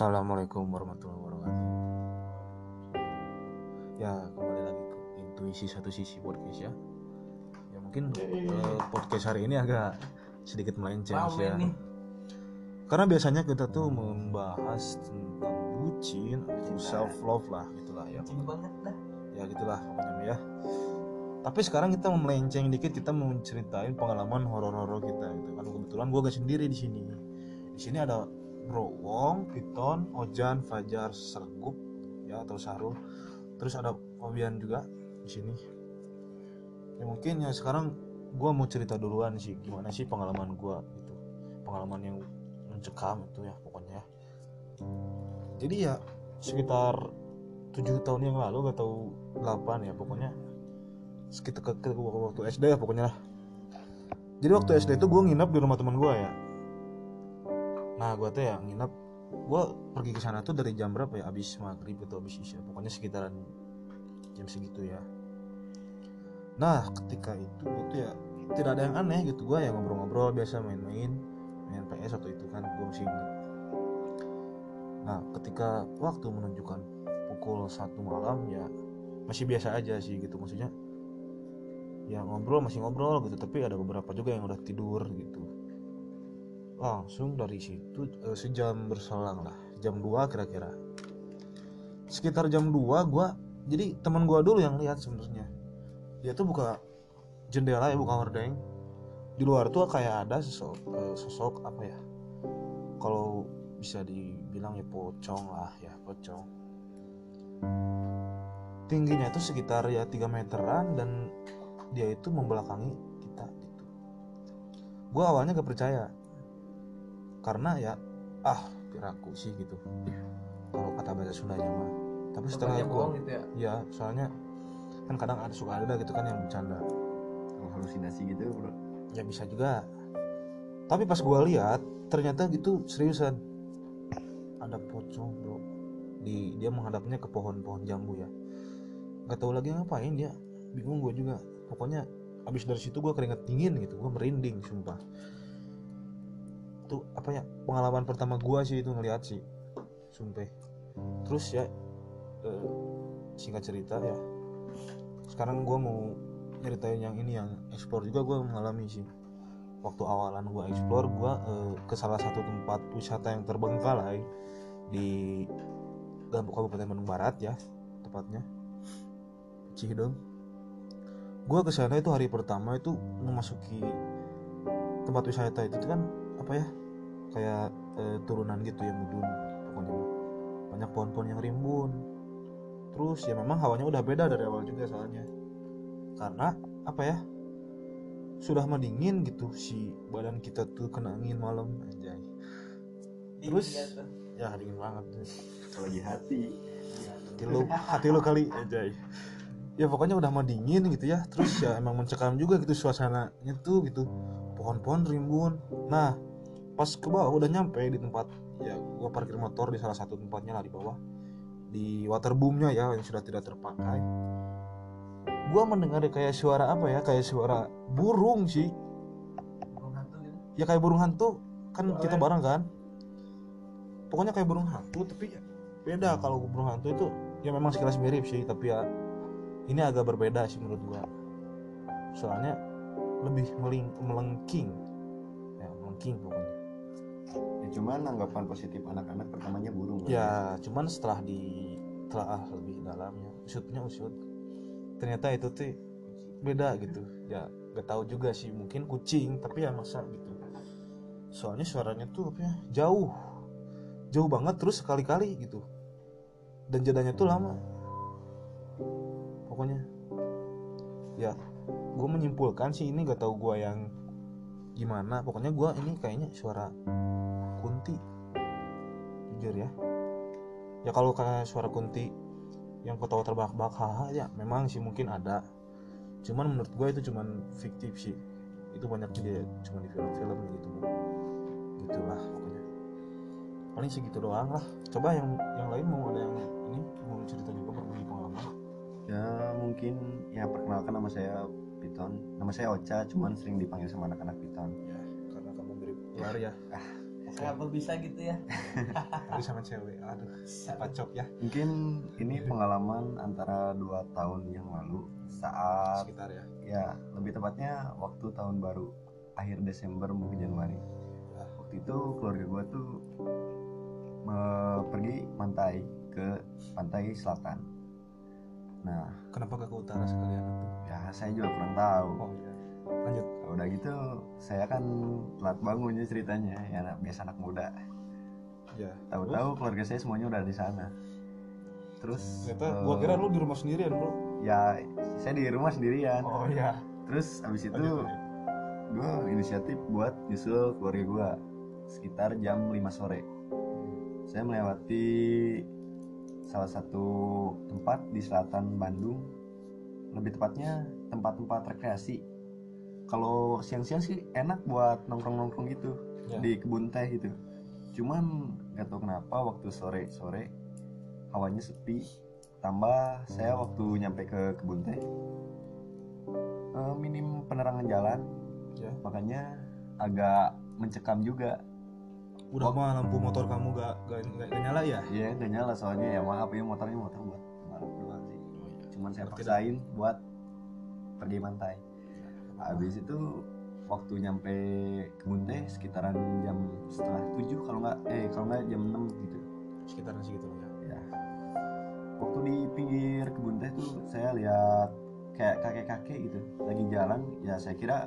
Assalamualaikum warahmatullahi wabarakatuh. Ya kembali lagi ke intuisi satu sisi podcast ya. Ya mungkin eh, podcast hari ini agak sedikit melenceng sih ya. Karena biasanya kita tuh membahas tentang bucin atau self love lah gitulah ya. Banget dah. Ya gitulah pokoknya ya. Tapi sekarang kita melenceng dikit kita mau ceritain pengalaman horor-horor kita gitu kan. Kebetulan gue gak sendiri di sini. Di sini ada Bro Wong, Piton, Ojan, Fajar, Sergup ya atau Sarul. Terus ada Fabian juga di sini. Ya mungkin ya sekarang gua mau cerita duluan sih gimana sih pengalaman gua gitu. Pengalaman yang mencekam itu ya pokoknya. ya. Jadi ya sekitar tujuh tahun yang lalu gak tahu 8 ya pokoknya sekitar ke, ke- waktu SD ya pokoknya. Jadi waktu SD itu gue nginep di rumah teman gua ya nah gue tuh ya nginep gue pergi ke sana tuh dari jam berapa ya? Abis maghrib atau abis isya pokoknya sekitaran jam segitu ya. Nah ketika itu itu ya tidak ada yang aneh gitu. Gue ya ngobrol-ngobrol biasa main-main main PS atau itu kan gue masih inget nah ketika waktu menunjukkan pukul satu malam ya masih biasa aja sih gitu. Maksudnya ya ngobrol masih ngobrol gitu. Tapi ada beberapa juga yang udah tidur gitu langsung dari situ eh, sejam berselang lah. Jam 2 kira-kira. Sekitar jam 2 gua jadi teman gua dulu yang lihat sebenarnya. Dia tuh buka jendela ya buka hordeng. Di luar tuh kayak ada sosok eh, sosok apa ya? Kalau bisa dibilang ya pocong lah ya pocong. Tingginya itu sekitar ya 3 meteran dan dia itu membelakangi kita gitu. Gua awalnya gak percaya karena ya ah piraku sih gitu. Kalau kata bahasa Sundanya mah. Tapi setelah gua bohong gitu ya. ya soalnya kan kadang ada suka ada gitu kan yang bercanda. Kalau halusinasi gitu bro. Ya bisa juga. Tapi pas gua lihat ternyata gitu seriusan. Ada pocong bro. Di dia menghadapnya ke pohon-pohon jambu ya. Nggak tahu lagi ngapain dia. Bingung gue juga. Pokoknya abis dari situ gue keringet dingin gitu. Gue merinding sumpah itu apa ya pengalaman pertama gua sih itu ngeliat sih. Sumpah. Terus ya eh, singkat cerita ya. Sekarang gua mau nyeritain yang ini yang explore juga gua mengalami sih. Waktu awalan gua explore gua eh, ke salah satu tempat wisata yang terbengkalai di Kabupaten Bandung Barat ya tepatnya. Cihideng gua ke sana itu hari pertama itu memasuki tempat wisata itu kan apa ya kayak eh, turunan gitu ya mudun pokoknya banyak pohon-pohon yang rimbun. Terus ya memang hawanya udah beda dari awal juga soalnya. Karena apa ya sudah mendingin gitu si badan kita tuh kena angin malam anjay. Terus Dingin ya, dingin banget Kalau lagi hati. Hati lu hati lu kali anjay. Ya pokoknya udah mau dingin gitu ya. Terus ya emang mencekam juga gitu suasananya tuh gitu. Pohon-pohon rimbun. Nah pas ke bawah udah nyampe di tempat ya gua parkir motor di salah satu tempatnya lah di bawah. Di waterboomnya ya yang sudah tidak terpakai. Gua mendengar kayak suara apa ya kayak suara burung sih. Burung hantu gitu. ya kayak burung hantu. Kan Oh, kita bareng kan? Pokoknya kayak burung hantu tapi beda kalau burung hantu itu ya memang sekilas mirip sih tapi ya ini agak berbeda sih menurut gua. Soalnya lebih meling melengking. Ya melengking pokoknya. Ya cuman anggapan positif anak-anak pertamanya burung kan? ya cuman setelah di telah lebih dalamnya usutnya usut. Ternyata itu tuh beda gitu. Ya gak tahu juga sih mungkin kucing tapi ya masa gitu. Soalnya suaranya tuh apa ya jauh. Jauh banget terus sekali-kali gitu. Dan jadanya tuh lama. Pokoknya. Ya gue menyimpulkan sih ini gak tahu gue yang gimana. Pokoknya gue ini kayaknya suara kunti. Jujur ya. Ya kalau kayak suara kunti yang ketawa terbahak-bahak haha ya memang sih mungkin ada. Cuman menurut gue itu cuman fiktif sih. Itu banyak dia cuma di film-film gitu. Gitulah pokoknya. Paling segitu doang lah. Coba yang yang lain mau ada yang ini? Mau cerita juga berbagi pengalaman? Ya mungkin ya perkenalkan nama saya Piton. Nama saya Ocha cuman sering dipanggil sama anak-anak Piton. Ya karena kamu mirip ular ya Kenapa bisa gitu ya? tapi sama cewek aduh pacok ya. Mungkin ini pengalaman antara dua tahun yang lalu saat sekitar ya. Ya lebih tepatnya waktu tahun baru akhir Desember mungkin Januari. Waktu itu keluarga gua tuh me- pergi pantai ke pantai selatan. Nah kenapa gak ke utara sekalian itu? ya saya juga kurang tahu. Oh iya lanjut. Udah gitu saya kan telat bangunnya ceritanya. Ya anak biasa anak muda. Ya. Tahu-tahu keluarga saya semuanya udah di sana. Terus ternyata eh, gua kira lu di rumah sendirian bro. Ya saya di rumah sendirian. Oh iya. Terus abis itu lanjut, lanjut. gue inisiatif buat nyusul keluarga gue sekitar jam 5 sore. Saya melewati salah satu tempat di selatan Bandung. Lebih tepatnya tempat-tempat rekreasi kalau siang-siang sih enak buat nongkrong-nongkrong gitu Ya. di kebun teh gitu. Cuman nggak tahu kenapa waktu sore-sore hawanya sepi tambah saya waktu nyampe ke kebun teh eh, minim penerangan jalan. Ya. makanya agak mencekam juga. Udah mah lampu motor kamu gak, gak, gak, gak nyala ya? Ya nggak nyala soalnya ya. Maaf ya motornya motor buat balap doang sih. Cuman saya paksain buat pergi pantai habis itu waktu nyampe kebun teh sekitaran jam setengah tujuh kalau nggak eh kalau nggak jam 6 gitu. Sekitaran segitu ya? Ya waktu di pinggir kebun teh tuh saya lihat kayak kakek-kakek gitu lagi jalan ya saya kira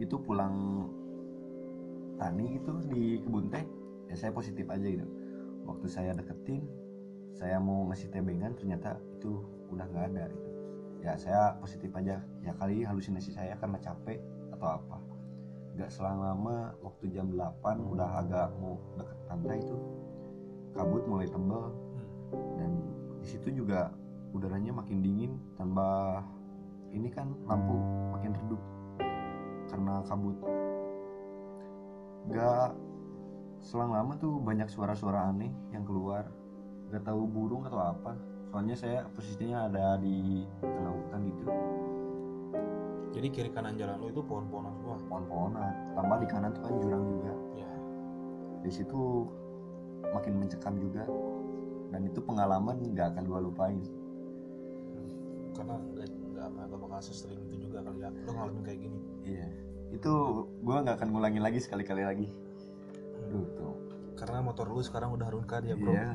itu pulang tani gitu di kebun teh ya saya positif aja gitu. Waktu saya deketin saya mau ngasih tebengan ternyata itu udah nggak ada gitu ya saya positif aja. Ya kali halusinasi saya karena capek atau apa. Nggak selang lama waktu jam 8 udah agak mau deket pantai itu kabut mulai tebel. Dan di situ juga udaranya makin dingin tambah ini kan lampu makin redup karena kabut. Gak selang lama tuh banyak suara-suara aneh yang keluar. Gak tahu burung atau apa soalnya saya posisinya ada di tengah hutan gitu. Jadi kiri kanan jalan lu itu pohon-pohonan semua pohon-pohonan tambah di kanan tuh kan jurang juga. Ya di situ makin mencekam juga. Dan itu pengalaman gak akan gua lupain. Karena nggak nggak nggak bakal sesering itu juga kali ya. Lu ngalamin kayak gini. Iya. Itu gua nggak akan ngulangin lagi sekali-kali lagi. Duh, tuh karena motor lu sekarang udah harunkan ya bro. Iya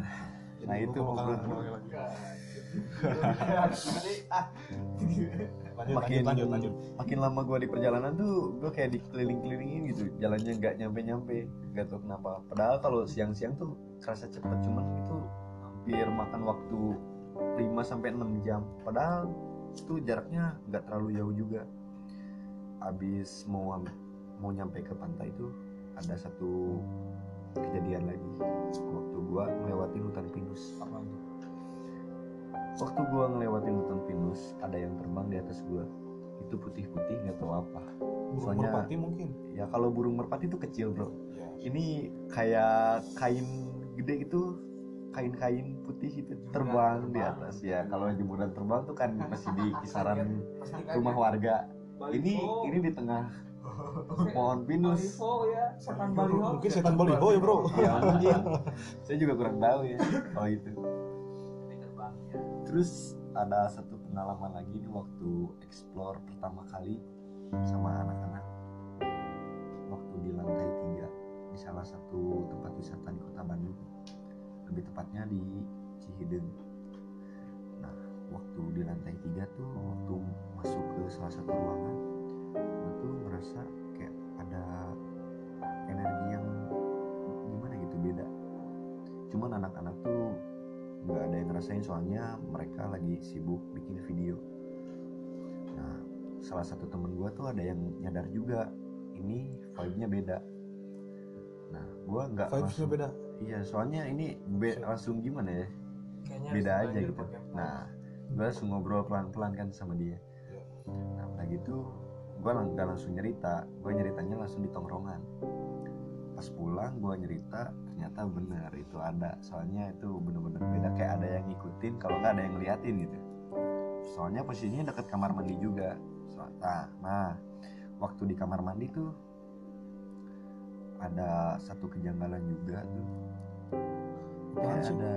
Jadi nah itu bakal bro. makin lanjut lanjut makin lama gua di perjalanan tuh gua kayak dikeliling-kelilingin gitu. Jalannya nggak nyampe-nyampe nggak tahu kenapa. Padahal kalau siang-siang tuh kerasa cepet cuman itu hampir makan waktu 5 sampai 6 jam. Padahal itu jaraknya nggak terlalu jauh juga. Habis mau mau nyampe ke pantai itu ada satu kejadian lagi. Waktu gua ngelewatin hutan pinus. Apa tuh waktu gua ngelewatin hutan pinus ada yang terbang di atas gua. Itu putih-putih nggak tahu apa. Burung Soalnya- merpati mungkin? ya kalau burung merpati itu kecil bro. Ya. Ini kayak kain gede gitu kain-kain putih itu terbang di terbang. atas. Ya kalau jemuran terbang tuh kan masih di kisaran rumah warga. Ini ini di tengah pohon pinus. Baliho ya, setan baliho. mungkin setan baliho ya bro. Ya mungkin saya juga kurang tahu ya. Kalau itu Terbangnya. terus ada satu pengalaman lagi nih waktu explore pertama kali sama anak-anak. Waktu di lantai tiga di salah satu tempat wisata di kota Bandung. Lebih tepatnya di Cihideng. Nah waktu di lantai tiga tuh waktu masuk ke salah satu ruangan gue tuh merasa kayak ada energi yang gimana gitu beda. Cuman anak-anak tuh nggak ada yang ngerasain soalnya mereka lagi sibuk bikin video. Nah salah satu temen gue tuh ada yang nyadar juga ini vibe-nya beda. Nah gue nggak langsung beda? Iya soalnya ini be- langsung gimana ya? Kayaknya beda aja gitu. nah gue langsung ngobrol pelan-pelan kan sama dia. Iya. nah udah gitu gue nggak langsung nyerita gue nyeritanya langsung di tongkrongan. Pas pulang gue nyerita ternyata bener itu ada. Soalnya itu bener-bener beda kayak ada yang ngikutin kalau nggak ada yang ngeliatin gitu. Soalnya posisinya deket kamar mandi juga. So- Jakarta nah waktu di kamar mandi tuh ada satu kejanggalan juga tuh. Kayak sih? ada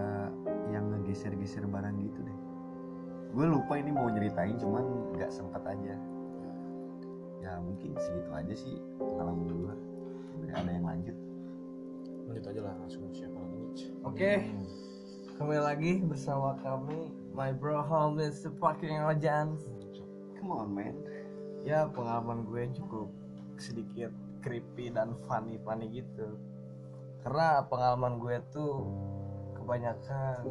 yang ngegeser-geser barang gitu deh. Gue lupa ini mau nyeritain cuman nggak sempet aja ya mungkin segitu aja sih pengalaman gue ada yang lanjut lanjut aja lah langsung siapa lagi nih Oke, kembali lagi bersama kami, my bro home is the fucking legends. come on man Ya pengalaman gue cukup sedikit creepy dan funny funny gitu. Karena pengalaman gue tuh kebanyakan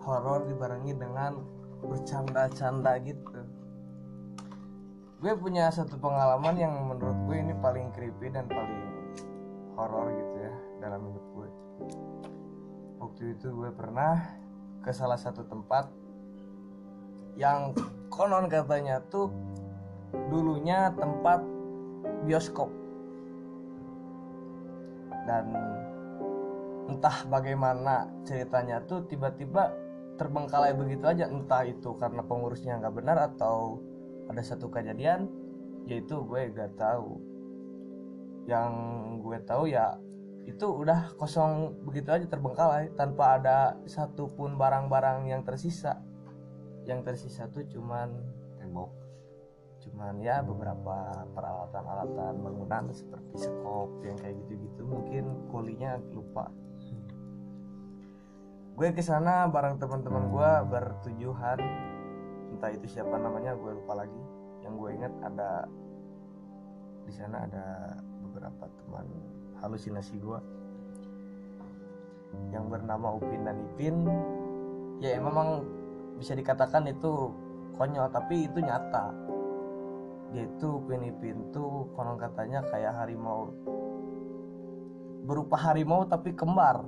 horor dibarengi dengan bercanda-canda gitu. Gue punya satu pengalaman yang menurut gue ini paling creepy dan paling horor gitu ya dalam hidup gue. Waktu itu gue pernah ke salah satu tempat yang konon katanya tuh dulunya tempat bioskop dan entah bagaimana ceritanya tuh tiba-tiba terbengkalai begitu aja entah itu karena pengurusnya nggak benar atau ada satu kejadian yaitu gue gak tahu. Yang gue tahu ya itu udah kosong begitu aja terbengkalai tanpa ada satupun barang-barang yang tersisa. Yang tersisa tuh cuman tembok. Cuman ya beberapa peralatan-alatan bangunan seperti sekop yang kayak gitu-gitu mungkin kulinya lupa. Gue ke sana bareng teman-teman gue bertujuhan entah itu siapa namanya gue lupa lagi. Yang gue ingat ada di sana ada beberapa teman halusinasi gue yang bernama Upin dan Ipin. Ya memang bisa dikatakan itu konyol tapi itu nyata. Yaitu Upin Ipin tuh konon katanya kayak harimau. Berupa harimau tapi kembar.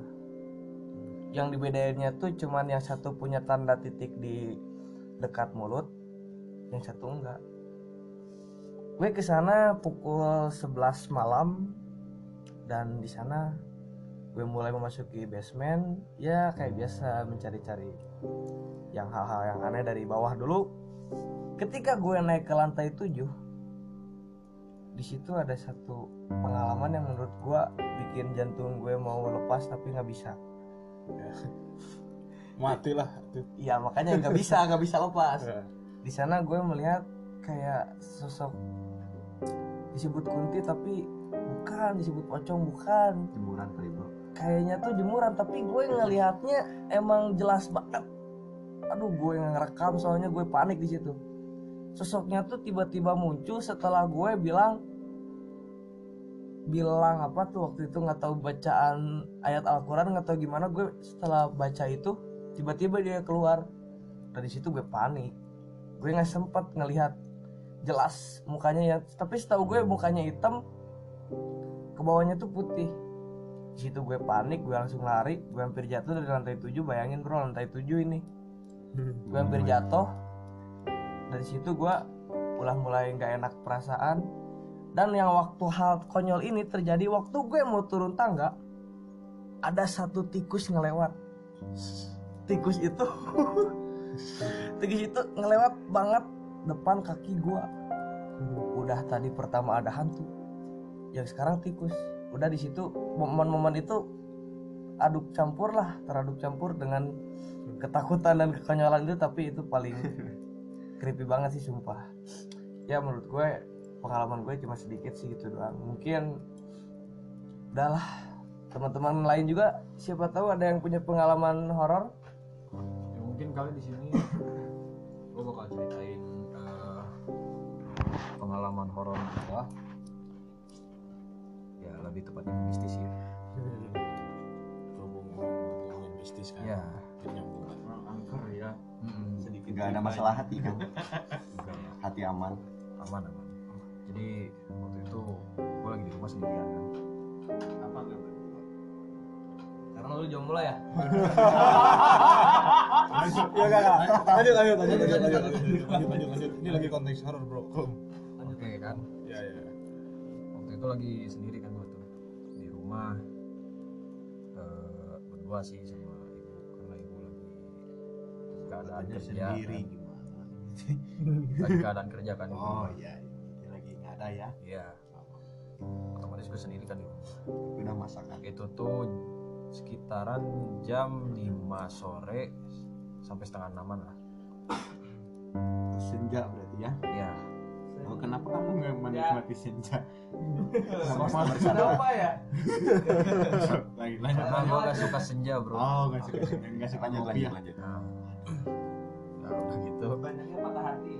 Yang dibedainnya tuh cuman yang satu punya tanda titik di dekat mulut yang satu enggak. Gue ke sana pukul 11 malam dan di sana gue mulai memasuki basement. Ya kayak biasa mencari-cari yang hal-hal yang aneh dari bawah dulu. Ketika gue naik ke lantai 7 di situ ada satu pengalaman yang menurut gue bikin jantung gue mau lepas tapi nggak bisa mati lah iya makanya nggak bisa nggak bisa lepas. Ya. di sana gue melihat kayak sosok disebut kunti tapi bukan disebut pocong bukan. Jemuran kali bro. Kayaknya tuh jemuran tapi gue ngelihatnya emang jelas banget aduh gue nggak ngerekam soalnya gue panik di situ. Sosoknya tuh tiba-tiba muncul setelah gue bilang bilang apa tuh waktu itu nggak tahu bacaan ayat Al-Quran nggak tahu gimana gue setelah baca itu tiba-tiba dia keluar. Dari situ gue panik. Gue nggak sempet ngelihat. Jelas mukanya ya. Tapi setahu gue mukanya hitam ke bawahnya tuh putih. Di situ gue panik gue langsung lari. Gue hampir jatuh dari lantai 7 bayangin bro lantai 7 ini. Gue hampir jatuh. Dari situ gue ulah mulai nggak enak perasaan. Dan yang waktu hal konyol ini terjadi waktu gue mau turun tangga ada satu tikus ngelewat tikus itu. Tikus itu ngelewat banget depan kaki gue udah tadi pertama ada hantu yang sekarang tikus. Udah di situ momen-momen itu aduk campur lah teraduk campur dengan ketakutan dan kekonyolan itu tapi itu paling creepy banget sih sumpah. Ya menurut gue pengalaman gue cuma sedikit sih gitu doang. Mungkin udahlah. Teman-teman lain juga siapa tahu ada yang punya pengalaman horor mungkin kali di sini gue bakal ceritain eh, pengalaman horor gua. Ya lebih tepatnya mistis ya berhubung ngomongin bisnis kan? Ya Jadi nyambung kan. angker ya. Sedikit nggak ada masalah hati kan? Ya. hati aman. Aman aman. Jadi waktu itu gue lagi di rumah sendirian kan. Apa enggak karena lu jomblo ya ya enggak lanjut lanjut lanjut lanjut lanjut lanjut lanjut lanjut lanjut ini lagi konteks horor bro oke kan ya ya waktu itu lagi sendiri kan gue tuh di rumah eh, berdua sih sama ibu karena ibu lagi sendiri kerja, kan. gimana lagi keadaan kerja kan oh iya ini lagi nggak ada ya iya otomatis gue sendiri kan udah masakan itu tuh sekitaran jam 5 sore sampai setengah enaman lah. Senja berarti ya? Ya oh, kenapa kamu nggak menikmati senja? Sama apa ya? lagi karena gue gak suka senja bro. Oh nggak suka senja. Nggak suka lanjut ngopi lanjut ya? lanjut. Nah, nah udah gitu. Banyaknya patah hati.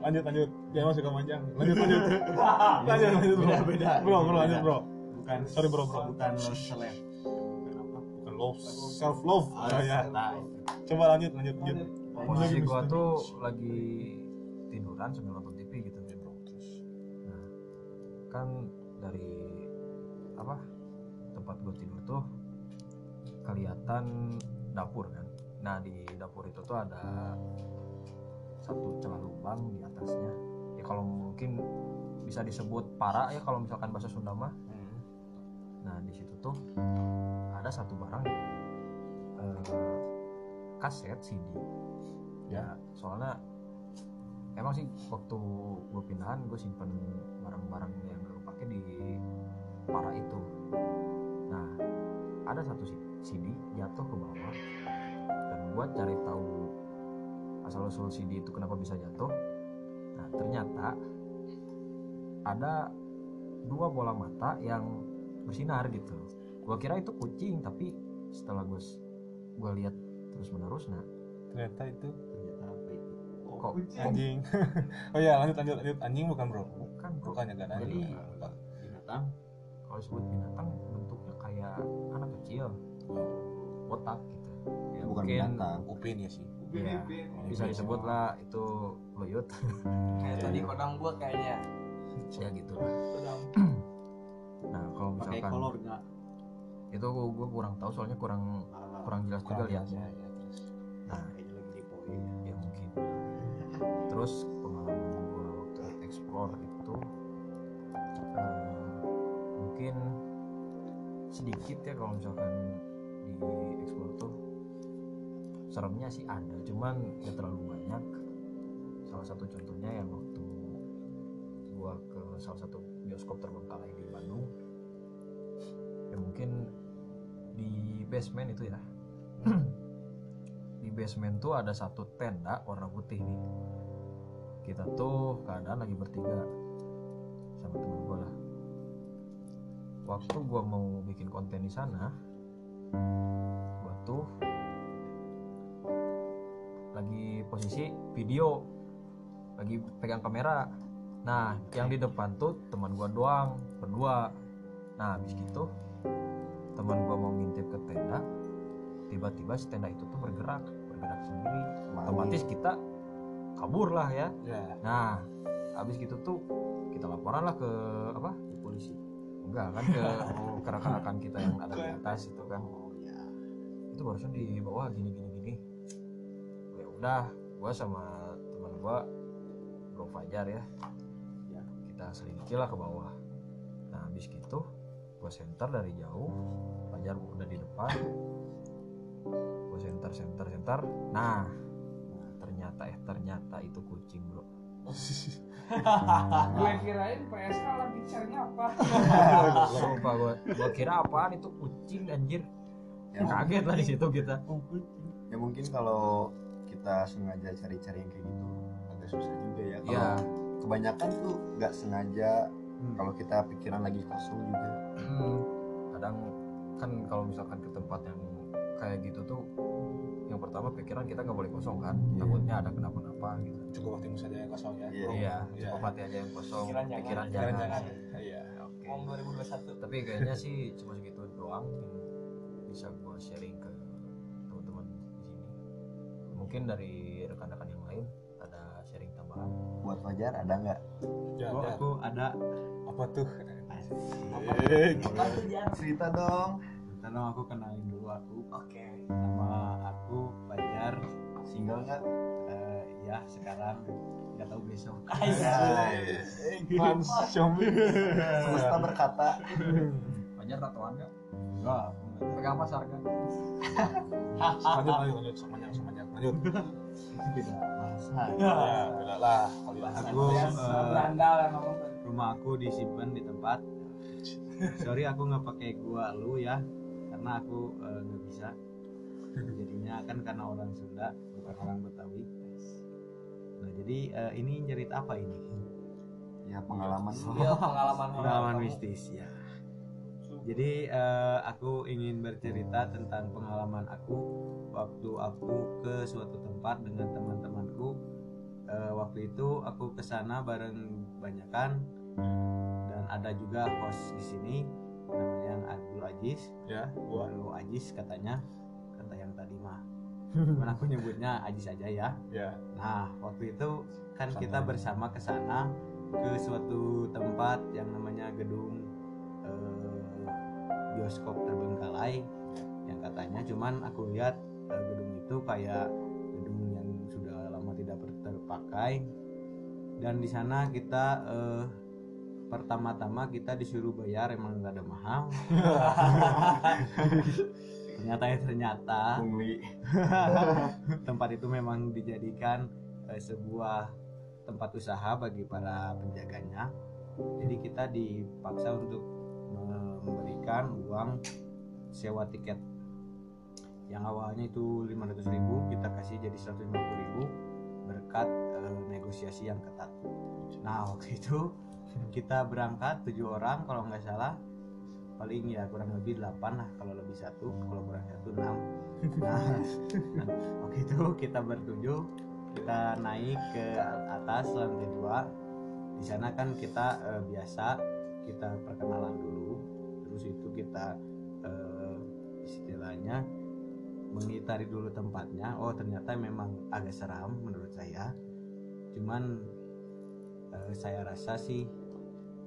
lanjut lanjut. Jangan masuk ke manjang lanjut lanjut. Lanjut lanjut bro. Beda beda bro bro lanjut bro. Bukan Sorry, bro, bro. seleb bukan love self love oh, ya nah, coba lanjut lanjut lanjut. Posisi gue tuh lagi tiduran sambil nonton TV gitu. Bro. Nah kan dari apa tempat gue tidur tuh kelihatan dapur kan? Nah di dapur itu tuh ada satu celah lubang di atasnya. Ya kalau mungkin bisa disebut para ya kalau misalkan bahasa Sunda mah nah di situ tuh ada satu barang eh, kaset CD ya soalnya emang sih waktu gue pindahan gue simpen barang-barang yang gue pakai di para itu. Nah ada satu CD jatuh ke bawah dan gue cari tahu asal usul CD itu kenapa bisa jatuh. Nah ternyata ada dua bola mata yang bersinar gitu. Gue kira itu kucing tapi setelah gue gue lihat terus menerus nah ternyata itu ternyata apa itu? Kok anjing oh ya lanjut lanjut lanjut. Anjing bukan bro? Bukan bro. Bukannya kan Jadi, anjing Bukan. binatang? Kalau disebut binatang bentuknya kayak anak kecil. Botak gitu. Ya, bukan mungkin binatang. Upin ya sih. Ya, bisa disebut lah itu loyot Kayak tadi kodang gua kayaknya. ya gitu lah. nah kalau pakai misalkan kolor nggak? Itu gue kurang tahu soalnya kurang kurang jelas juga lihatnya jelas, ya, terus. nah. Kayaknya lagi di poin. Ya mungkin. Terus pengalaman gue waktu explore itu eh, mungkin sedikit ya kalau misalkan di explore tuh seremnya sih ada cuman ya terlalu banyak. Salah satu contohnya yang waktu gua ke salah satu bioskop terbengkalai di Bandung. Ya mungkin di basement itu ya. Di basement tuh ada satu tenda warna putih nih. Kita tuh keadaan lagi bertiga sama temen gue lah. Waktu gue mau bikin konten di sana gue tuh lagi posisi video lagi pegang kamera nah yang di depan tuh teman gue doang berdua. Nah habis gitu teman gue mau ngintip ke tenda tiba-tiba si tenda itu tuh bergerak bergerak sendiri. Otomatis kita kabur lah ya. Ya nah habis gitu tuh kita laporan lah ke apa? Polisi. Enggak kan ke ke rekan-rekan kita yang ada di atas itu kan. Oh ya itu barusan di bawah gini gini gini. Ya udah gua sama teman gua Bro Fajar Ya. Kita selidiki lah ke bawah. Nah habis gitu gua center dari jauh. Fajar udah di depan. Gua center center center nah ternyata eh ternyata itu kucing bro. Gue kirain PSK lagi cari apa? Sumpah gua, gua kira apaan itu kucing anjir. Ya, kaget lah di situ kita. Ya mungkin kalau kita sengaja cari-cari yang kayak gitu agak susah juga ya. Kalau ya kebanyakan tuh nggak sengaja kalau kita pikiran lagi kosong juga Hmm, kadang kan kalau misalkan ke tempat yang kayak gitu tuh yang pertama pikiran kita nggak boleh kosong kan Iya. takutnya ada kenapa-napa gitu cukup waktu saja yang kosong ya Iya. iya Iya. cukup hati aja yang kosong Pikiran jangan. pikiran jangan jangan, jangan iya Oke. Om 2021. tapi kayaknya sih cuma segitu doang yang bisa gua sharing ke teman-teman di sini mungkin dari rekan-rekan buat Fajar ada nggak? Ya, oh, aku ada. Apa tuh. Apa tuh Jar? cerita dong. Bentar dong aku kenalin dulu aku. Oke. nama aku Fajar. Single nggak? Eh, ya sekarang. Nggak tahu besok. Mans Xiaomi semesta berkata. Fajar tatoan nggak? Enggak pegang pasar kan lanjut lanjut lanjut. Sama lanjut lanjut itu beda bahasa. Ya beda lah. Kali lah aku Iya, eh, berandal yang ngomong rumah aku disimpan di tempat. Sorry aku nggak pakai gua lu ya. Karena aku eh, nggak bisa. Jadinya kan karena orang Sunda bukan orang Betawi. Nah jadi eh, ini cerita apa ini? Ya pengalaman. Iya, pengalaman pengalaman mistis ya jadi eh, aku ingin bercerita tentang pengalaman aku waktu aku ke suatu tempat dengan teman-temanku. Eh, waktu itu aku ke sana bareng banyakan dan ada juga host di sini namanya yang Abdul Aziz. Ya gua. Abdul Aziz katanya kata yang tadi mah. Cuman aku nyebutnya Aziz aja ya. Ya. Nah, waktu itu kan kita bersama ke sana ke suatu tempat yang namanya gedung bioskop terbengkalai yang katanya cuman aku lihat eh, gedung itu kayak gedung yang sudah lama tidak terpakai. Dan di sana kita eh, pertama-tama kita disuruh bayar emang nggak ada mahal. Ternyata ya ternyata. Tempat itu memang dijadikan eh, sebuah tempat usaha bagi para penjaganya. Jadi kita dipaksa untuk memberikan uang sewa tiket. Yang awalnya itu 500.000 kita kasih jadi 150.000 berkat eh, negosiasi yang ketat. Nah waktu itu kita berangkat tujuh orang kalau nggak salah. Paling ya kurang lebih 8 lah kalau lebih satu kalau kurang satu 6 nah, nah, waktu itu kita bertujuh kita naik ke atas lantai dua. Di sana kan kita eh, biasa kita perkenalan dulu terus itu kita eh, istilahnya mengitari dulu tempatnya. Oh ternyata memang agak seram menurut saya. Cuman eh, saya rasa sih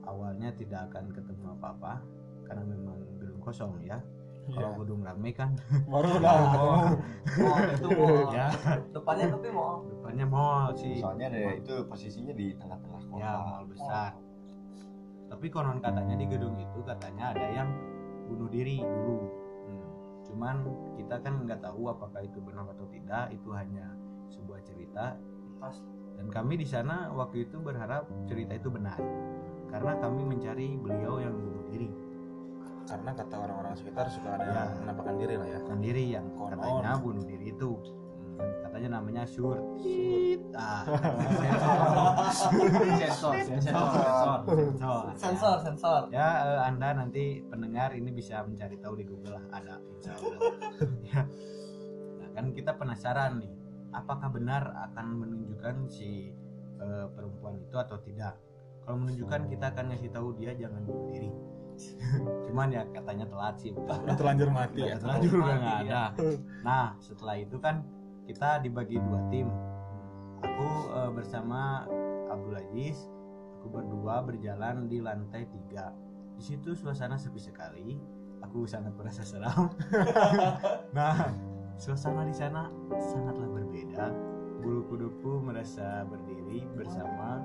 awalnya tidak akan ketemu apa-apa karena memang gedung kosong ya. Kalau gedung rame kan. Baru udah ngomong mall. Itu mall. Ya. Depannya tapi mall. Depannya mall sih. Soalnya ada itu posisinya di tengah-tengah kota. Ya mall besar tapi konon katanya di gedung itu katanya ada yang bunuh diri dulu Hmm. cuman kita kan nggak tahu apakah itu benar atau tidak itu hanya sebuah cerita. Pas. Dan kami di sana waktu itu berharap cerita itu benar. Karena kami mencari beliau yang bunuh diri. Karena kata orang-orang sekitar suka ada Ya. yang menampakkan diri lah ya. Bukan diri yang Konon. katanya bunuh diri itu katanya namanya sur. Ah. Sensor. Sensor. Sensor. Sensor. Sensor. Ya eh, anda nanti pendengar ini bisa mencari tahu di Google lah ada insya Allah. Ya. Nah, kan kita penasaran nih apakah benar akan menunjukkan si eh, perempuan itu atau tidak? Kalau menunjukkan kita akan ngasih tahu dia jangan bunuh diri. Cuman ya katanya telat sih. Udah terlanjur mati ya. Terlanjur udah Mati, nggak ya. ada. Nah setelah itu kan kita dibagi dua tim. Aku eh, bersama Abdul Aziz aku berdua berjalan di lantai tiga. Di situ suasana sepi sekali. Aku sangat merasa seram. Nah suasana di sana sangatlah berbeda. Bulu kuduku merasa berdiri bersama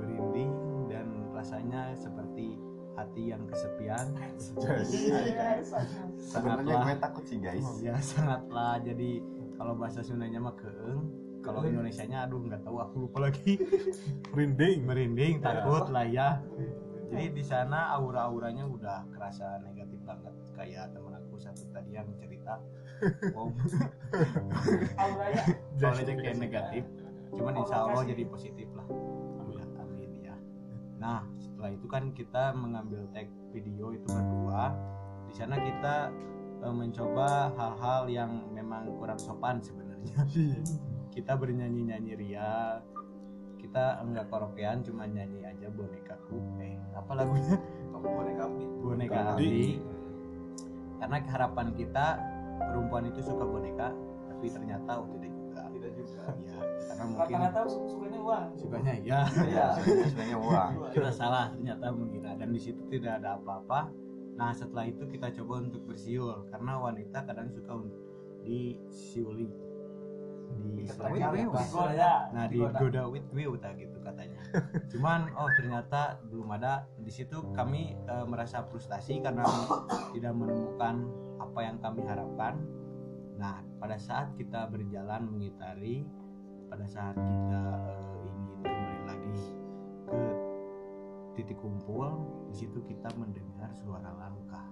berinding dan rasanya seperti hati yang kesepian. Sebenarnya gue takut sih guys. Ya sangatlah jadi kalau bahasa Sundanya mah keeng kalau Indonesianya aduh nggak tahu aku lupa lagi. Merinding merinding takut lah ya. Jadi di sana aura-auranya udah kerasa negatif banget. Kayak temen aku satu tadi yang cerita wow. Auranya. Soalnya kayak negatif. Cuman insya Allah jadi positif lah. Amin amin ya. Nah setelah itu kan kita mengambil tag video itu berdua. Di sana kita eh, mencoba hal-hal yang memang kurang sopan sebenarnya. Kita bernyanyi nyanyi ria. Kita enggak karaokean cuma nyanyi aja bonekaku eh apa lagunya? Boneka api. Boneka api. Karena harapan kita perempuan itu suka boneka tapi ternyata oh tidak juga. Tidak juga. Ya karena mungkin su- sukanya uang. Sukanya ya ya sebenarnya uang. Kita salah ternyata mengira dan di situ tidak ada apa-apa nah setelah itu kita coba untuk bersiul karena wanita kadang suka disiuli di Digoda. Digoda. nah di goda with will tak gitu katanya. Cuman oh ternyata belum ada. Di situ kami eh, merasa frustasi karena tidak menemukan apa yang kami harapkan. Nah pada saat kita berjalan mengitari pada saat kita eh, ingin kembali lagi ke titik kumpul di situ kita mendengar suara langkah.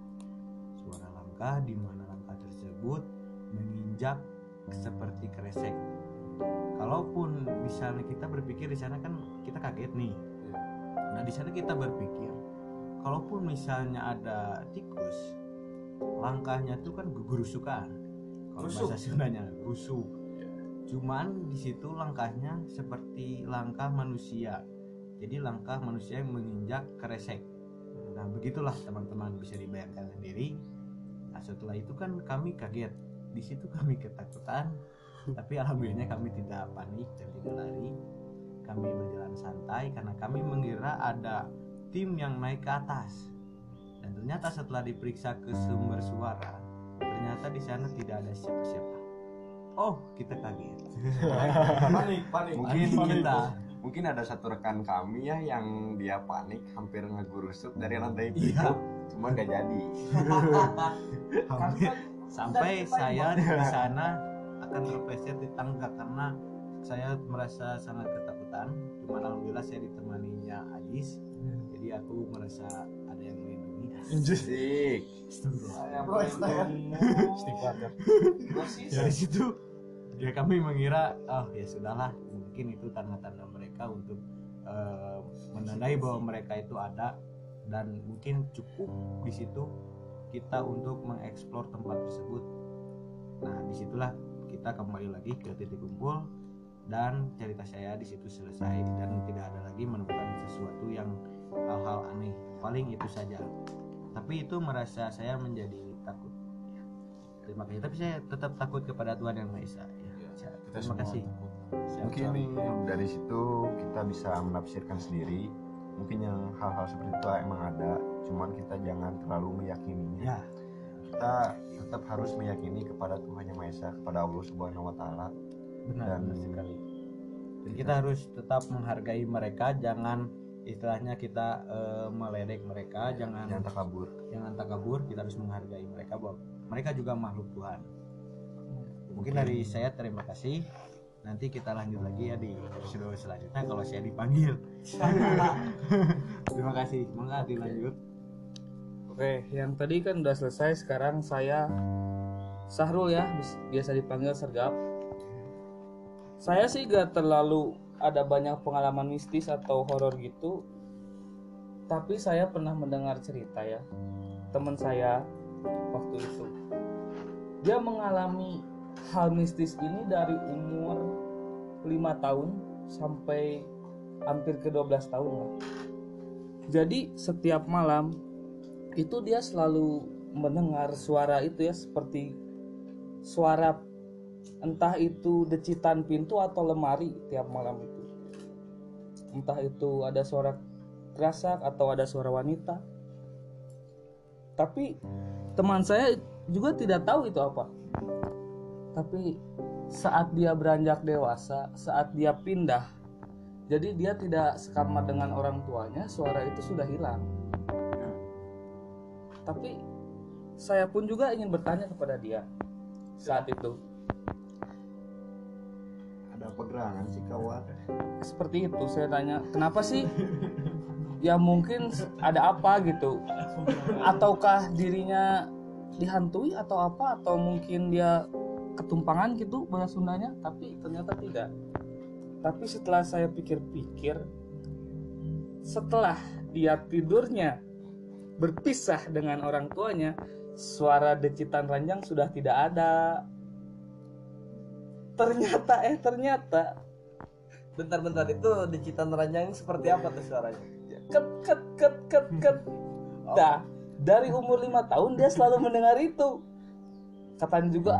Suara langkah di mana langkah tersebut menginjak seperti kresek. Kalaupun misalnya kita berpikir di sana kan kita kaget nih. Nah di sana kita berpikir kalaupun misalnya ada tikus langkahnya tuh kan gugurusukan kalau bahasa Sundanya rusuk cuman di situ langkahnya seperti langkah manusia jadi langkah manusia yang menginjak kresek nah begitulah teman-teman bisa dibayangkan sendiri. Nah setelah itu kan kami kaget. Di situ kami ketakutan tapi alhamdulillahnya kami tidak panik dan tidak lari. Kami berjalan santai karena kami mengira ada tim yang naik ke atas. Dan ternyata setelah diperiksa ke sumber suara ternyata di sana tidak ada siapa-siapa. Oh kita kaget. Panik panik mungkin Panik. kita mungkin ada satu rekan kami ya yang dia panik hampir ngegurusuk dari lantai Iya. tiga. Cuma gak jadi. Hampir sampai saya di sana akan terpleset di tangga karena saya merasa sangat ketakutan. Cuman alhamdulillah saya ditemaninya Ajis jadi aku merasa ada yang melindungi. Ya. dari situ ya kami mengira oh ya sudahlah mungkin itu tanda-tanda mereka untuk eh, menandai bahwa mereka itu ada dan mungkin cukup di situ kita untuk mengeksplor tempat tersebut. Nah di situlah kita kembali lagi ke titik kumpul dan cerita saya di situ selesai dan tidak ada lagi menemukan sesuatu yang hal-hal aneh. Paling itu saja. Tapi itu merasa saya menjadi takut. Terima kasih. Tapi saya tetap takut kepada Tuhan yang Maha Esa. Ya. kita terima kasih. Mungkin dari situ kita bisa menafsirkan sendiri. Mungkin yang hal-hal seperti itu emang ada cuman kita jangan terlalu meyakininya. Ya. Kita tetap harus meyakini kepada Tuhan yang Maha Esa kepada Allah Subhanahu Wa Taala. Benar Dan- benar sekali. Jadi kita harus tetap menghargai mereka jangan istilahnya kita eh, meledek mereka jangan jangan takabur jangan takabur kita harus menghargai mereka bahwa mereka juga makhluk Tuhan. Mungkin dari saya terima kasih nanti kita lanjut lagi ya di episode selanjutnya kalau saya dipanggil terima kasih semoga dilanjut Oke, yang tadi kan udah selesai. Sekarang saya Sahrul ya, biasa dipanggil Sergap. Saya sih gak terlalu ada banyak pengalaman mistis atau horor gitu. Tapi saya pernah mendengar cerita ya. Teman saya waktu itu dia mengalami hal mistis ini dari umur 5 tahun sampai hampir ke 12 tahun lah. Jadi setiap malam itu dia selalu mendengar suara itu ya seperti suara entah itu decitan pintu atau lemari tiap malam itu. Entah itu ada suara kerasak atau ada suara wanita. Tapi teman saya juga tidak tahu itu apa. Tapi saat dia beranjak dewasa saat dia pindah jadi dia tidak sekamar dengan orang tuanya suara itu sudah hilang. Tapi saya pun juga ingin bertanya kepada dia saat itu. Ada apa gerangan sih kawan seperti itu saya tanya kenapa sih? Ya mungkin ada apa gitu. Ataukah dirinya dihantui atau apa? Atau mungkin dia ketumpangan gitu bahasa Sundanya tapi ternyata tidak. Tapi setelah saya pikir-pikir setelah dia tidurnya berpisah dengan orang tuanya suara decitan ranjang sudah tidak ada. Ternyata eh ternyata. Bentar-bentar itu di Citan Ranjang seperti apa tuh suaranya? ket ket ket ket ket. Nah, dari umur lima tahun dia selalu mendengar itu. Katanya juga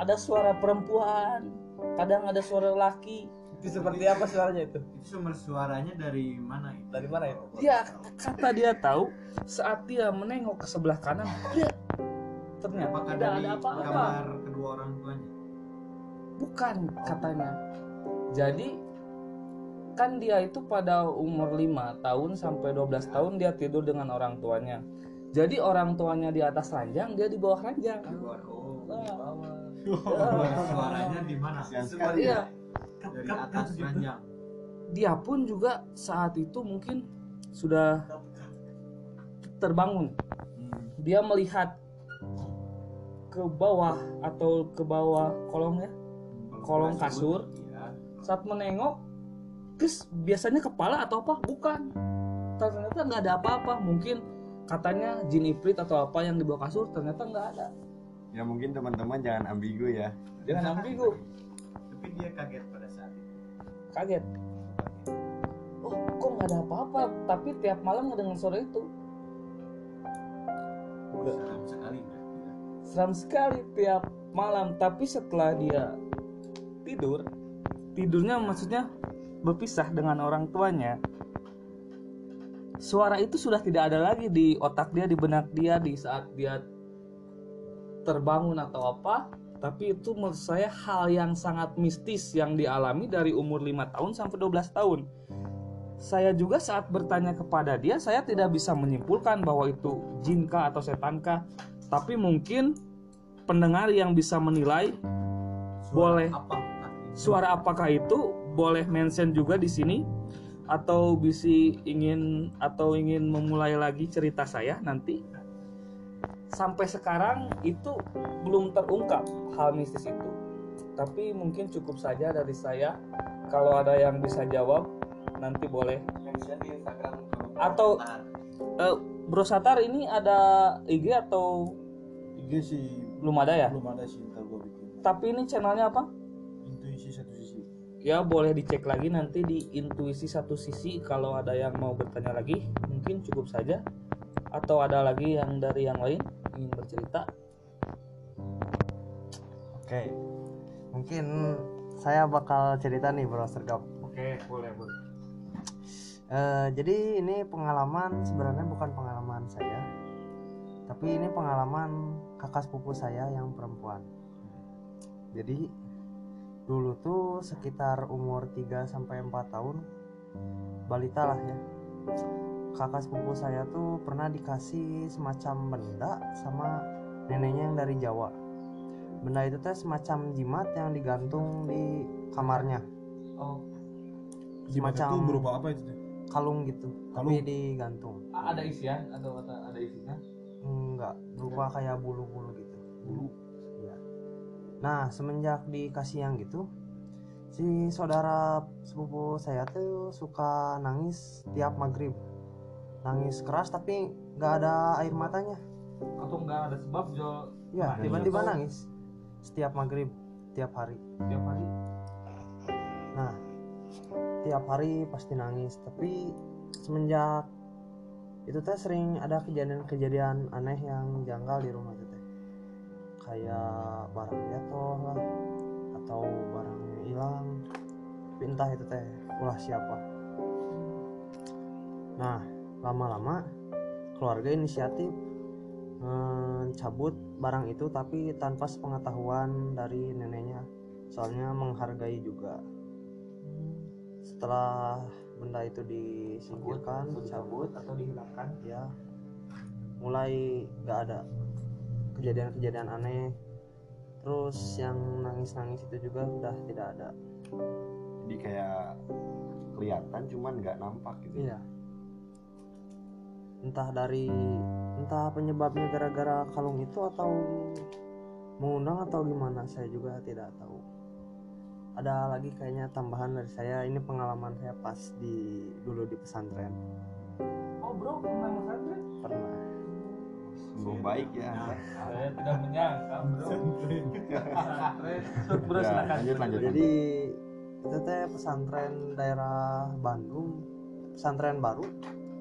ada suara perempuan kadang ada suara laki. Itu seperti apa suaranya itu? itu sumber suaranya dari mana itu? Dari mana itu? dia kata dia tahu saat dia menengok ke sebelah kanan dia ternyata apakah tidak ada apa-apa. kamar kedua orang tuanya? Bukan katanya. Jadi kan dia itu pada umur 5 tahun sampai 12 tahun dia tidur dengan orang tuanya. Jadi orang tuanya di atas ranjang dia di bawah ranjang. Oh Nah, sumber suaranya di mana? Iya. Dari atas ranjang dia pun juga saat itu mungkin sudah terbangun. Dia melihat ke bawah atau ke bawah kolongnya kolong kasur. saat menengok terus biasanya kepala atau apa? Bukan. Ternyata nggak ada apa-apa. Mungkin katanya jin ifrit atau apa yang di bawah kasur ternyata nggak ada ya mungkin teman-teman jangan ambigu ya. Jangan ambigu. Tapi dia kaget pada saat itu. Kaget? Oh kok nggak ada apa-apa? Tapi tiap malam ngedengar suara itu. Seram sekali berarti ya. Seram sekali tiap malam. Tapi setelah dia tidur tidurnya maksudnya berpisah dengan orang tuanya suara itu sudah tidak ada lagi di otak dia di benak dia di saat dia terbangun atau apa tapi itu menurut saya hal yang sangat mistis yang dialami dari umur 5 tahun sampai 12 tahun. Saya juga saat bertanya kepada dia saya tidak bisa menyimpulkan bahwa itu jinkah atau setankah tapi mungkin pendengar yang bisa menilai boleh. apa? Suara apakah itu boleh mention juga di sini? Atau bisa ingin atau ingin memulai lagi cerita saya nanti sampai sekarang itu belum terungkap hal mistis itu. Tapi mungkin cukup saja dari saya. Kalau ada yang bisa jawab nanti boleh. Atau eh, Bro Satar ini ada IG atau IG sih. belum ada ya? Belum ada sih ntar gue bikin. Tapi ini channelnya apa? Intuisi satu sisi. Ya boleh dicek lagi nanti di intuisi satu sisi. Kalau ada yang mau bertanya lagi mungkin cukup saja atau ada lagi yang dari yang lain ingin bercerita Oke, mungkin saya bakal cerita nih bro sergap. oke boleh boleh Eh, jadi ini pengalaman sebenarnya bukan pengalaman saya, tapi ini pengalaman kakak sepupu saya yang perempuan. Jadi dulu tuh sekitar umur 3 sampai 4 tahun balita lah ya. Kakak sepupu saya tuh pernah dikasih semacam benda sama neneknya yang dari Jawa. Benda itu teh semacam jimat yang digantung di kamarnya. oh Jimat Semacam- itu berupa apa itu teh? kalung gitu Kalung. tapi digantung ada isian atau ada, ada isinya enggak berupa kayak bulu-bulu gitu bulu ya nah semenjak dikasih yang gitu si saudara sepupu saya tuh suka nangis tiap maghrib nangis keras tapi nggak ada air matanya. Atau enggak ada sebab jo? Ya tiba-tiba nangis. Setiap maghrib tiap hari. Tiap hari? Nah, tiap hari pasti nangis, tapi semenjak itu teh sering ada kejadian-kejadian aneh yang janggal di rumah itu teh. Kayak barang jatuh lah atau barang hilang. Tapi entah itu teh ulah siapa. Nah, lama-lama keluarga inisiatif mencabut barang itu tapi tanpa sepengetahuan dari neneknya. Soalnya menghargai juga. Setelah benda itu disingkirkan dicabut atau dihilangkan? ya mulai gak ada. Kejadian-kejadian aneh. Terus yang nangis-nangis itu juga udah tidak ada. Jadi kayak kelihatan cuman nggak nampak gitu iya entah dari entah penyebabnya gara-gara kalung itu atau mengundang atau gimana saya juga tidak tahu. Ada lagi kayaknya tambahan dari saya ini pengalaman saya pas di dulu di pesantren. Oh bro pernah pesantren? Pernah. Sungguh baik ya. Saya tidak menyangka bro. Pesantren. Bro Ya, silakan. lanjut lanjut. Jadi itu teh pesantren daerah Bandung pesantren baru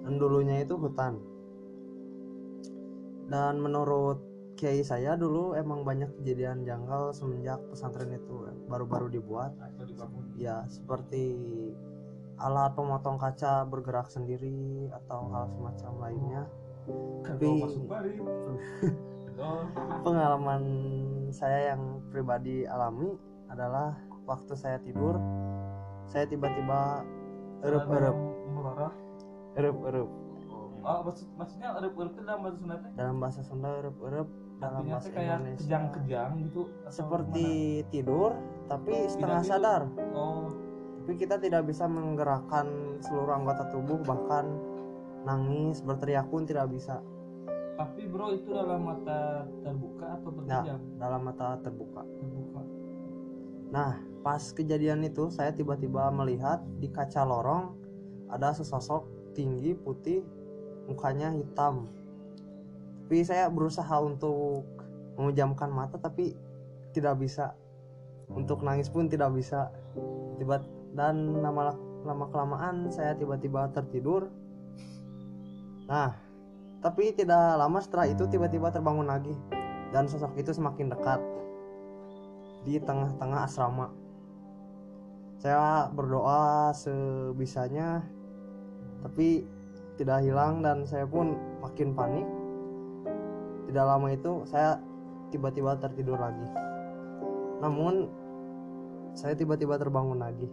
dan dulunya itu hutan. Dan menurut kiai saya dulu emang banyak kejadian janggal semenjak pesantren itu baru-baru dibuat. Dibangun. Ya seperti alat pemotong kaca bergerak sendiri atau hal semacam lainnya. Tapi pengalaman saya yang pribadi alami adalah waktu saya tidur saya tiba-tiba erup-erup erup-erup oh maksud, maksudnya erup-erup itu dalam bahasa Sunda teh dalam bahasa Sunda erup-erup dalam artinya bahasa kayak Indonesia kejang-kejang gitu seperti tidur tapi setengah tidur. sadar gimana? oh tapi kita tidak bisa menggerakkan seluruh anggota tubuh bahkan nangis berteriak pun tidak bisa Tapi bro itu dalam mata terbuka atau Nah, terpejam? dalam mata terbuka Terbuka. Nah, pas kejadian itu saya tiba-tiba melihat di kaca lorong ada sesosok tinggi putih, mukanya hitam. Tapi saya berusaha untuk memejamkan mata tapi tidak bisa. Untuk nangis pun tidak bisa. Tiba dan lama lama kelamaan saya tiba-tiba tertidur. Nah, tapi tidak lama setelah itu tiba-tiba terbangun lagi dan sosok itu semakin dekat di tengah-tengah asrama. Saya berdoa sebisanya, tapi tidak hilang dan saya pun makin panik. Tidak lama itu saya tiba-tiba tertidur lagi. Namun saya tiba-tiba terbangun lagi.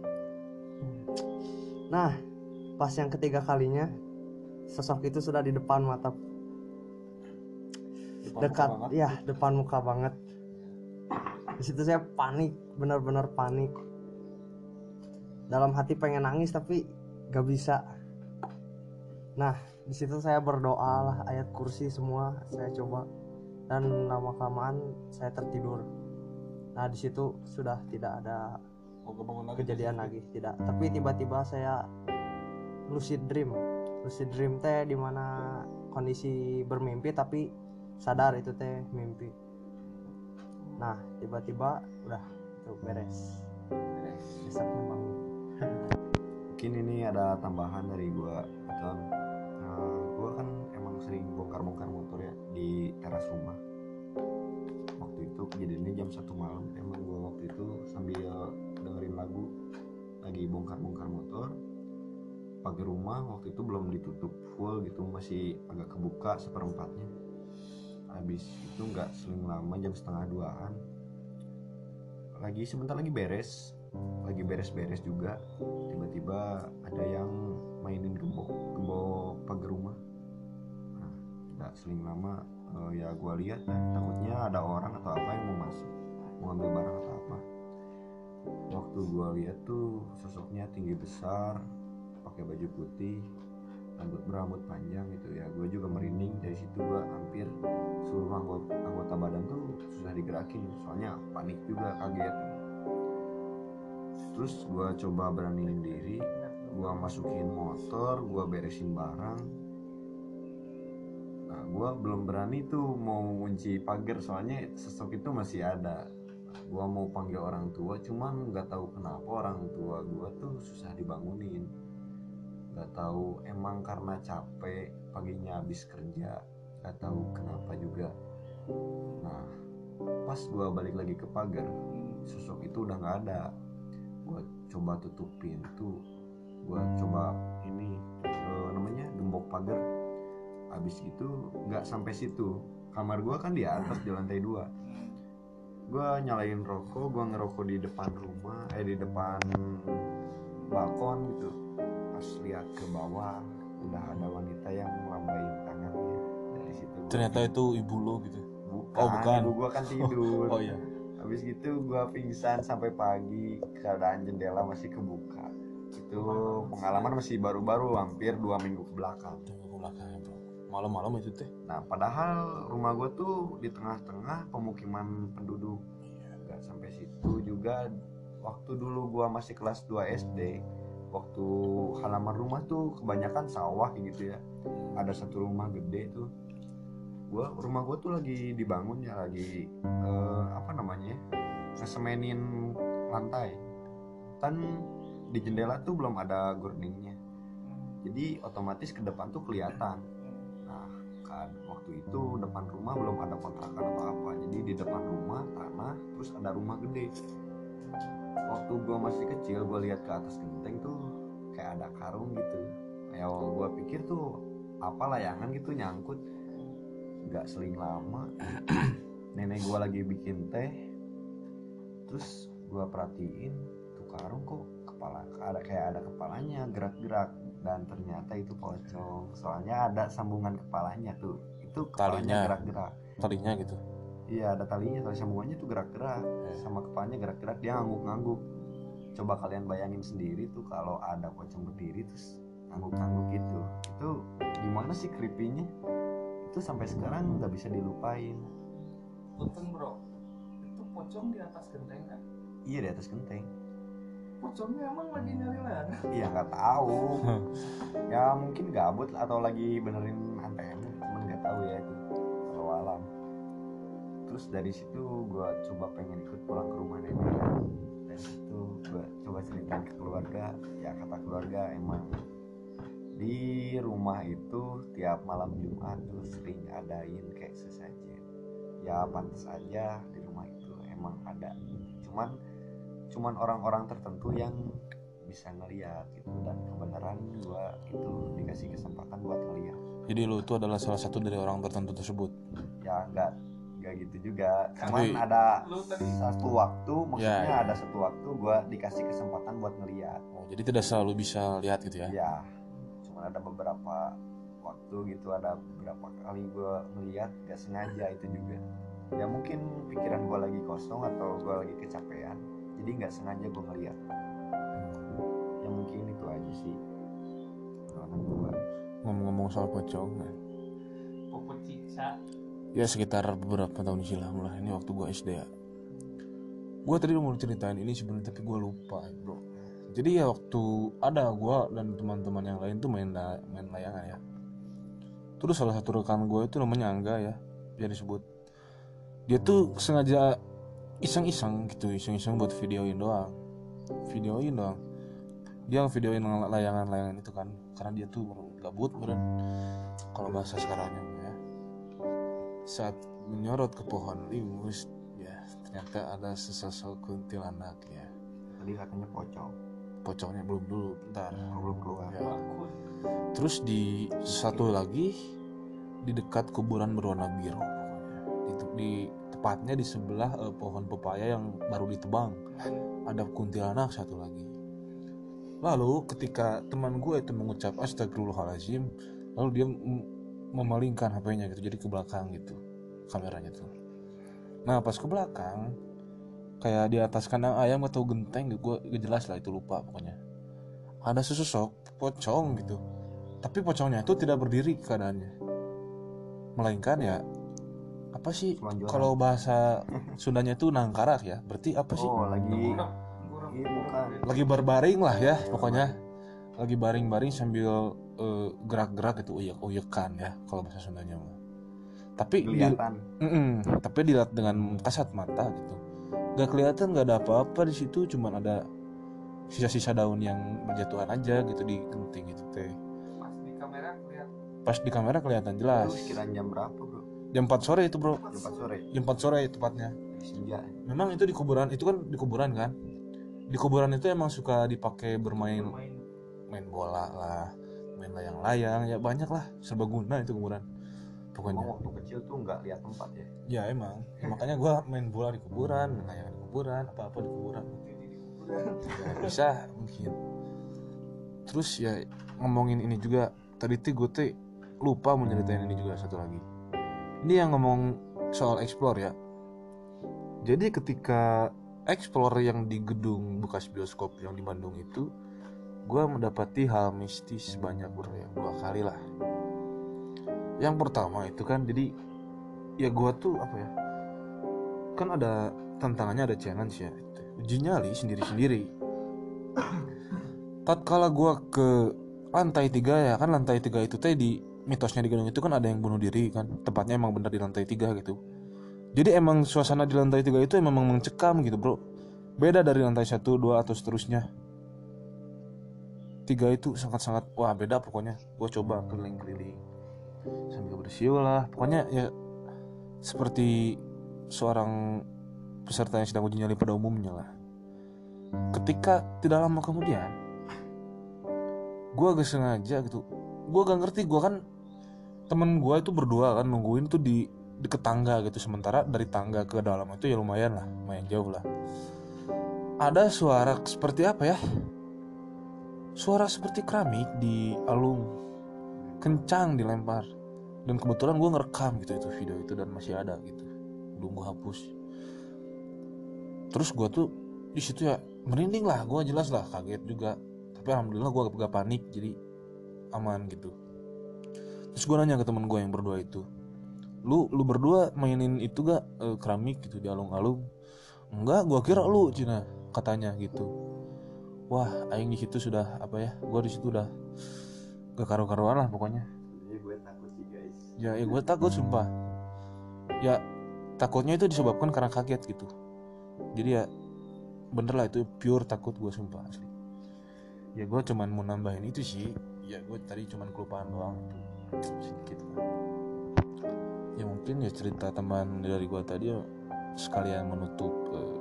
Nah, pas yang ketiga kalinya sosok itu sudah di depan mata Depan dekat muka ya depan muka banget di situ saya panik benar-benar panik dalam hati pengen nangis tapi gak bisa nah di situ saya berdoa lah ayat kursi semua saya coba. Dan lama kelamaan saya tertidur. Nah di situ sudah tidak ada Oh, lagi. kejadian lagi tidak. Tapi tiba-tiba saya lucid dream. Lucid dream teh di mana kondisi bermimpi tapi sadar itu teh mimpi. Nah tiba-tiba udah itu beres. Besoknya bangun mungkin ini ada tambahan dari gua betul Gua kan emang sering bongkar-bongkar motor ya di teras rumah. Waktu itu kejadiannya jam satu malam emang gua waktu itu sambil dengerin lagu lagi bongkar-bongkar motor. Pagar rumah waktu itu belum ditutup full gitu masih agak kebuka seperempatnya. Habis itu nggak seling lama jam setengah duaan. Lagi sebentar lagi beres. Lagi beres-beres juga. Tiba-tiba ada yang mainin gembok gembok pagar rumah nggak seling lama eh, ya gua lihat takutnya ada orang atau apa yang mau masuk mau ambil barang atau apa. Waktu gua lihat tuh sosoknya tinggi besar pakai baju putih rambut berambut panjang gitu ya. Gue juga merinding dari situ gue hampir seluruh anggota, anggota badan tuh susah digerakin. Soalnya panik juga kaget. Terus gue coba beraniin diri gue masukin motor gue beresin barang nah gue belum berani tuh mau kunci pagar soalnya sosok itu masih ada. Gue mau panggil orang tua cuman nggak tahu kenapa orang tua gue tuh susah dibangunin. Nggak tahu emang karena capek paginya habis kerja nggak tahu kenapa juga. Nah pas gue balik lagi ke pagar sosok itu udah nggak ada. Gue coba tutup pintu gue coba ini eh, namanya gembok pagar habis itu nggak sampai situ kamar gue kan di atas di lantai dua gue nyalain rokok gue ngerokok di depan rumah eh di depan balkon gitu pas lihat ke bawah udah ada wanita yang melambai tangannya dari situ Ternyata itu ibu lo gitu. bukan, Oh, bukan. ibu gua kan tidur Oh iya. habis gitu gua pingsan sampai pagi keadaan jendela masih kebuka itu pengalaman masih baru-baru hampir dua minggu ke belakang Tunggu ke belakangnya bro. Malam-malam itu teh. nah padahal rumah gua tuh di tengah-tengah pemukiman penduduk. Nggak sampai situ juga. Waktu dulu gua masih kelas 2 SD waktu halaman rumah tuh kebanyakan sawah gitu ya. Ada satu rumah gede tuh. Gua rumah gua tuh lagi dibangun ya lagi eh, apa namanya ngesemenin lantai. Kan di jendela tuh belum ada gordingnya jadi otomatis ke depan tuh kelihatan nah kan. Waktu itu depan rumah belum ada kontrakan atau apa. Jadi di depan rumah tanah terus ada rumah gede. Waktu gua masih kecil gua lihat ke atas genteng tuh kayak ada karung gitu. Ya gua pikir tuh apa layangan gitu nyangkut. Nggak seling lama. Nenek gua lagi bikin teh. Terus gua perhatiin tuh karung kok kepala ada kayak ada kepalanya gerak-gerak dan ternyata itu pocong. Soalnya ada sambungan kepalanya tuh. Itu kepalanya gerak-gerak. Talinya gitu. iya ada talinya. Tali sambungannya tuh gerak-gerak. Sama kepalanya gerak-gerak. Dia ngangguk-ngangguk. Coba kalian bayangin sendiri tuh kalau ada pocong berdiri terus ngangguk-ngangguk gitu. Itu gimana sih creepy-nya? Itu sampai sekarang nggak bisa dilupain. Punten bro, itu pocong di atas genteng kan? iya di atas genteng Pocongnya emang lagi nyari layar. iya nggak tahu. Ya mungkin gabut atau lagi benerin antena cuman nggak tahu ya itu. Kalau alam terus dari situ gua coba pengen ikut pulang ke rumah nenek. Dan itu gua coba ceritain ke keluarga. Ya kata keluarga emang di rumah itu tiap malam Jumat tuh sering adain kayak sesajen. Ya pantas aja di rumah itu emang ada. Cuman cuman orang-orang tertentu yang bisa ngeliat gitu dan kebenaran gua itu dikasih kesempatan buat ngeliat Jadi lu itu adalah salah satu dari orang tertentu tersebut. ya nggak nggak gitu juga cuman Tapi- ada Lu tadi satu waktu maksudnya Ya, ya. ada satu waktu gua dikasih kesempatan buat ngeliat Oh, jadi tidak selalu bisa lihat gitu ya. ya cuman ada beberapa waktu gitu ada beberapa kali gua ngeliat gak sengaja itu juga ya mungkin pikiran gua lagi kosong atau gua lagi kecapean jadi nggak sengaja gua ngeliat ya mungkin itu aja sih Ngomong-ngomong soal pocong, Cica. ya sekitar beberapa tahun silam lah. Ini waktu gua SD ya. Gua tadi mau ceritain ini sebenarnya tapi gua lupa, bro. Jadi ya waktu ada gua dan teman-teman yang lain tuh main la- main layangan ya. Terus salah satu rekan gue itu namanya Angga ya, biar disebut. Dia tuh sengaja iseng-iseng gitu, iseng-iseng buat videoin doang. Videoin doang. Dia videoin layangan-layangan itu kan, karena dia tuh gabut beren. Kalau bahasa sekarangnya ya. Saat menyorot ke pohon limus, ya ternyata ada sesosok kuntilanak ya. tadi katanya pocong Pocongnya belum dulu, ntar. Oh, belum keluar Ya. Terus di satu lagi di dekat kuburan berwarna biru. Di, di tepatnya di sebelah eh, pohon pepaya yang baru ditebang. Ada kuntilanak satu lagi. Lalu ketika teman gue itu mengucap astagfirullahalazim, lalu dia memalingkan HP-nya gitu jadi ke belakang gitu kameranya tuh. Nah pas ke belakang kayak di atas kandang ayam atau genteng gue gak jelas lah itu lupa pokoknya ada sesosok pocong gitu tapi pocongnya itu tidak berdiri keadaannya melainkan ya apa sih kalau bahasa Sundanya itu nangkarak ya? Berarti apa sih? Oh lagi. Iya, bukan. Lagi berbaring lah ya pokoknya. Lagi baring-baring sambil eh, gerak-gerak gitu uyek-uyekan ya kalau bahasa Sundanya mah. Tapi di, kelihatan. Mm-mm, tapi dilihat dengan kasat mata gitu. Gak kelihatan gak ada apa-apa di situ cuman ada sisa-sisa daun yang berjatuhan aja gitu di genting gitu teh. Pas di kamera lihat pas di kamera kelihatan jelas. Sekiranya jam berapa bro jam 4 sore itu bro. Jam 4 sore. Jam 4 sore tepatnya. Senja. Memang itu di kuburan itu kan di kuburan kan? Di kuburan itu emang suka dipakai bermain main main bola lah main layang-layang ya banyak lah serbaguna itu kuburan pokoknya. Emang waktu kecil tuh nggak lihat tempat ya? Ya emang. Ya, makanya gua main bola di kuburan main layangan di kuburan apa-apa di kuburan. Ya, bisa mungkin. Terus ya ngomongin ini juga. Tadi tuh gue tuh lupa mau nyeritain ini juga satu lagi ini yang ngomong soal explore ya. Jadi ketika explore yang di gedung bekas bioskop yang di Bandung itu gue mendapati hal mistis banyak bro yang dua kali lah. Yang pertama itu kan jadi ya gue tuh apa ya kan ada tantangannya ada challenge ya. Uji nyali sendiri-sendiri. Tatkala gua ke lantai tiga ya kan lantai tiga itu teh mitosnya di gedung itu kan ada yang bunuh diri kan. Tepatnya emang benar di lantai tiga gitu. Jadi emang suasana di lantai tiga itu emang mencekam gitu bro. Beda dari lantai satu dua atau seterusnya. Tiga itu sangat-sangat wah beda pokoknya. Gua coba keliling-keliling sambil bersiul lah. Pokoknya ya seperti seorang peserta yang sedang uji nyali pada umumnya lah. Ketika tidak lama kemudian gue agak sengaja gitu. Gue gak ngerti gue kan temen gue itu berdua kan nungguin tuh di deket tangga gitu. Sementara dari tangga ke dalam itu ya lumayan lah lumayan jauh lah. Ada suara seperti apa ya? Suara seperti keramik di alung. Kencang dilempar. Dan kebetulan gue ngerekam gitu itu video itu dan masih ada gitu. Belum gue hapus. Terus gue tuh di situ ya merinding lah. Gue jelas lah kaget juga. Tapi alhamdulillah gue gak panik. Jadi aman gitu terus gue nanya ke temen gue yang berdua itu lu lu berdua mainin itu gak eh, keramik gitu di alung-alung? Enggak gue kira lu Cina katanya gitu. Wah aing di situ sudah apa ya gue di situ udah gak karu-karuan lah pokoknya. Jadi gue takut sih guys. ya, ya gue takut sumpah. Ya takutnya itu disebabkan karena kaget gitu. Jadi ya bener lah itu pure takut gue sumpah asli. Ya gue cuman mau nambahin itu sih. Ya gue tadi cuman kelupaan doang. itu sedikit. Ya mungkin ya cerita teman dari gue tadi ya sekalian menutup eh,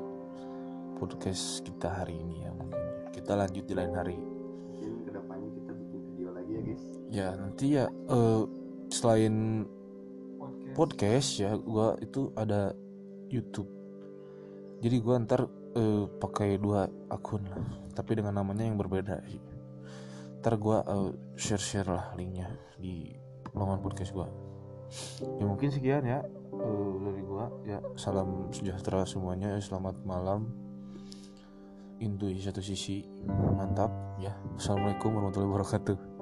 podcast kita hari ini ya mungkin. Ya. kita lanjut di lain hari. Mungkin ke depannya kita bikin video lagi ya guys. ya nanti ya eh, selain podcast ya gua itu ada YouTube. Jadi gua ntar eh, pakai dua akun lah tapi dengan namanya yang berbeda sih ntar gua share share lah linknya di laman podcast gua. Ya mungkin sekian ya eh, dari gua. Ya salam sejahtera semuanya. Selamat malam. Intu di satu sisi. Mantap ya. Assalamualaikum warahmatullahi wabarakatuh